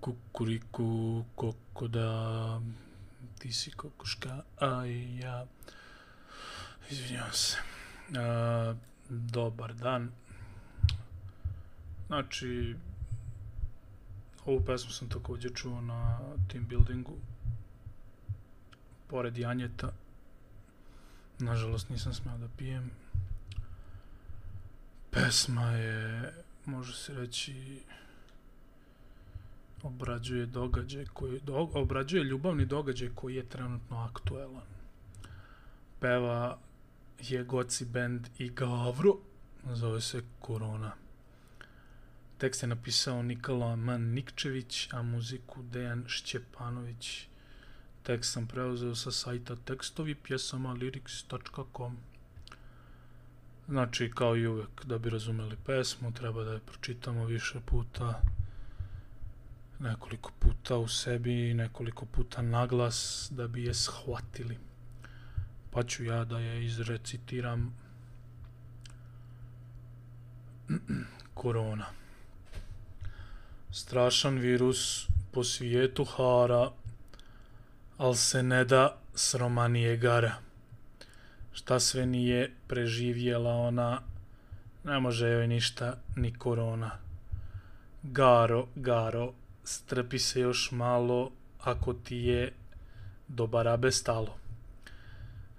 Kukuriku, kokoda, ti si kokoška, a i ja. Izvinjavam se. A, dobar dan. Znači, ovu pesmu sam također čuo na team buildingu pored Janjeta. Nažalost nisam smio da pijem. Pesma je, može se reći, obrađuje događaj koji do, obrađuje ljubavni događaj koji je trenutno aktuelan. Peva je Goci band i Gavro, zove se Korona. Tekst je napisao Nikola Man Nikčević, a muziku Dejan Šćepanović. Tekst sam preuzeo sa sajta tekstovi pjesama lyrics.com. Znači, kao i uvek, da bi razumeli pesmu, treba da je pročitamo više puta, nekoliko puta u sebi, nekoliko puta naglas, da bi je shvatili. Pa ću ja da je izrecitiram korona. Strašan virus po svijetu hara, al se ne da sromanije gara. Šta sve nije preživjela ona, ne može joj ništa ni korona. Garo, garo, strpi se još malo, ako ti je do barabe stalo.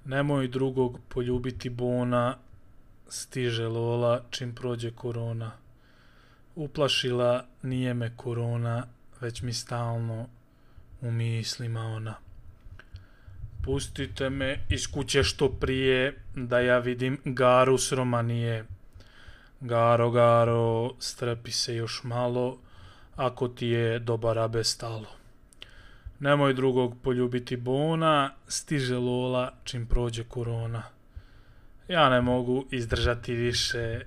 Nemoj drugog poljubiti bona, stiže Lola čim prođe korona. Uplašila nije me korona, već mi stalno u mislima ona. Pustite me iz kuće što prije, da ja vidim garu s Romanije. Garo, garo, strpi se još malo, ako ti je dobar abe stalo. Nemoj drugog poljubiti bona, stiže Lola čim prođe korona. Ja ne mogu izdržati više,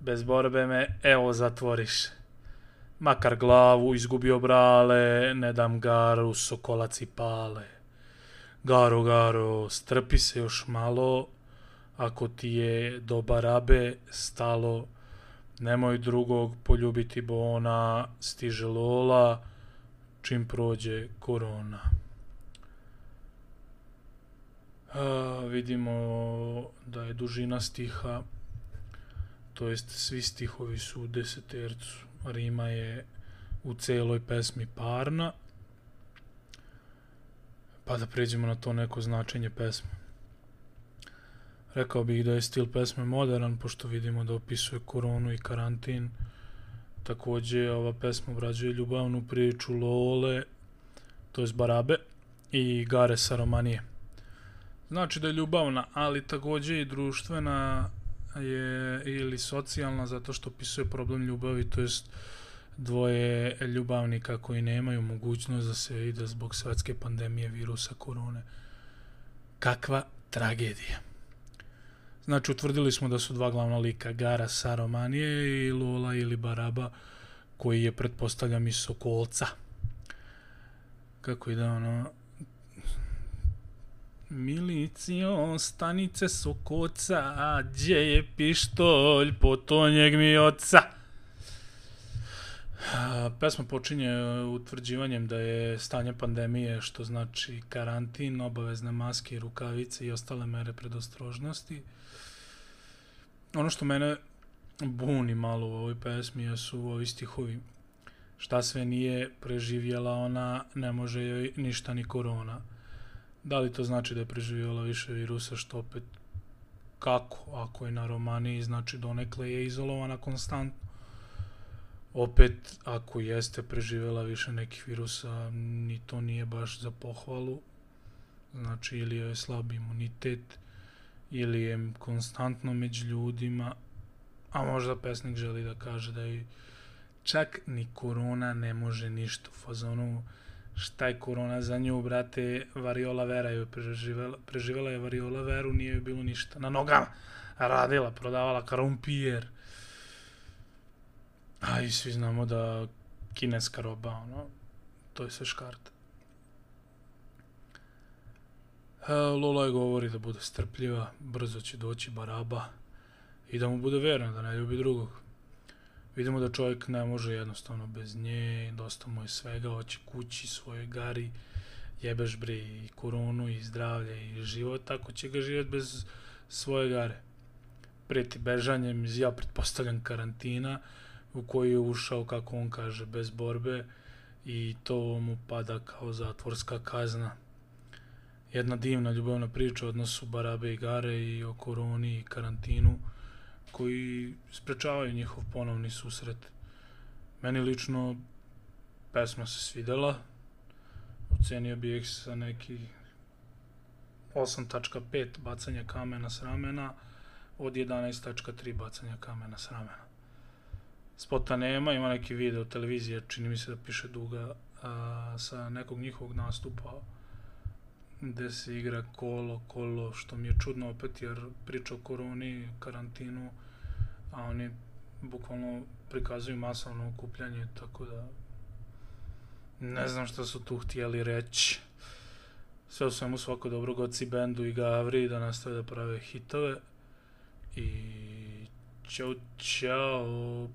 bez borbe me evo zatvoriš. Makar glavu izgubio brale, ne dam garu, sokolaci pale. Garo, garo, strpi se još malo, ako ti je dobar abe stalo, nemoj drugog poljubiti bona, stiže lola, čim prođe korona. A, vidimo da je dužina stiha, to jest svi stihovi su u desetercu, rima je u celoj pesmi parna, pa da pređemo na to neko značenje pesme. Rekao bih da je stil pesme modern, pošto vidimo da opisuje koronu i karantin. Također ova pesma obrađuje ljubavnu priču Lole, to je Barabe, i Gare sa Romanije. Znači da je ljubavna, ali također i društvena je ili socijalna zato što opisuje problem ljubavi, to jest dvoje ljubavnika koji nemaju mogućnost da se vide zbog svetske pandemije virusa korone. Kakva tragedija. Znači, utvrdili smo da su dva glavna lika, Gara Saromanije i Lola ili Baraba, koji je, pretpostavljam, iz Sokolca. Kako ide ono... Milicijo, stanice Sokoca, gdje je pištolj, potonjeg mi oca. Pesma počinje e, utvrđivanjem da je stanje pandemije, što znači karantin, obavezne maske, rukavice i ostale mere predostrožnosti. Ono što mene buni malo u ovoj pesmi su ovi stihovi. Šta sve nije preživjela ona, ne može joj ništa ni korona. Da li to znači da je preživjela više virusa, što opet kako, ako je na romaniji, znači donekle je izolovana konstantno opet, ako jeste preživela više nekih virusa, ni to nije baš za pohvalu. Znači, ili je slab imunitet, ili je konstantno među ljudima, a možda pesnik želi da kaže da je čak ni korona ne može ništa u fazonu šta je korona za nju, brate, variola vera je preživela, preživela je variola veru, nije joj bilo ništa. Na nogama radila, prodavala karumpijer, A i svi znamo da kineska roba, ono, to je sve škarta. E, Lola je govori da bude strpljiva, brzo će doći baraba i da mu bude verna, da ne ljubi drugog. vidimo da čovjek ne može jednostavno bez nje, dosta mu je svega, hoće kući, svoje gari, jebeš bre i koronu i zdravlje i život, tako će ga živjeti bez svoje gare. Preti bežanjem ja pretpostavljam, karantina u koji je ušao, kako on kaže, bez borbe i to mu pada kao zatvorska kazna. Jedna divna ljubavna priča o odnosu Barabe i Gare i o koroni i karantinu koji sprečavaju njihov ponovni susret. Meni lično pesma se svidela, ocenio bih ih sa neki 8.5 bacanja kamena s ramena od 11.3 bacanja kamena s ramena. Spota nema, ima neki video televizije, čini mi se da piše duga, a, sa nekog njihovog nastupa gde se igra kolo, kolo, što mi je čudno opet, jer priča o koroni, karantinu, a oni bukvalno prikazuju masovno okupljanje, tako da ne znam šta su tu htjeli reći. Sve u svemu svako dobro goci bendu i Gavri da nastave da prave hitove. I čao, čao.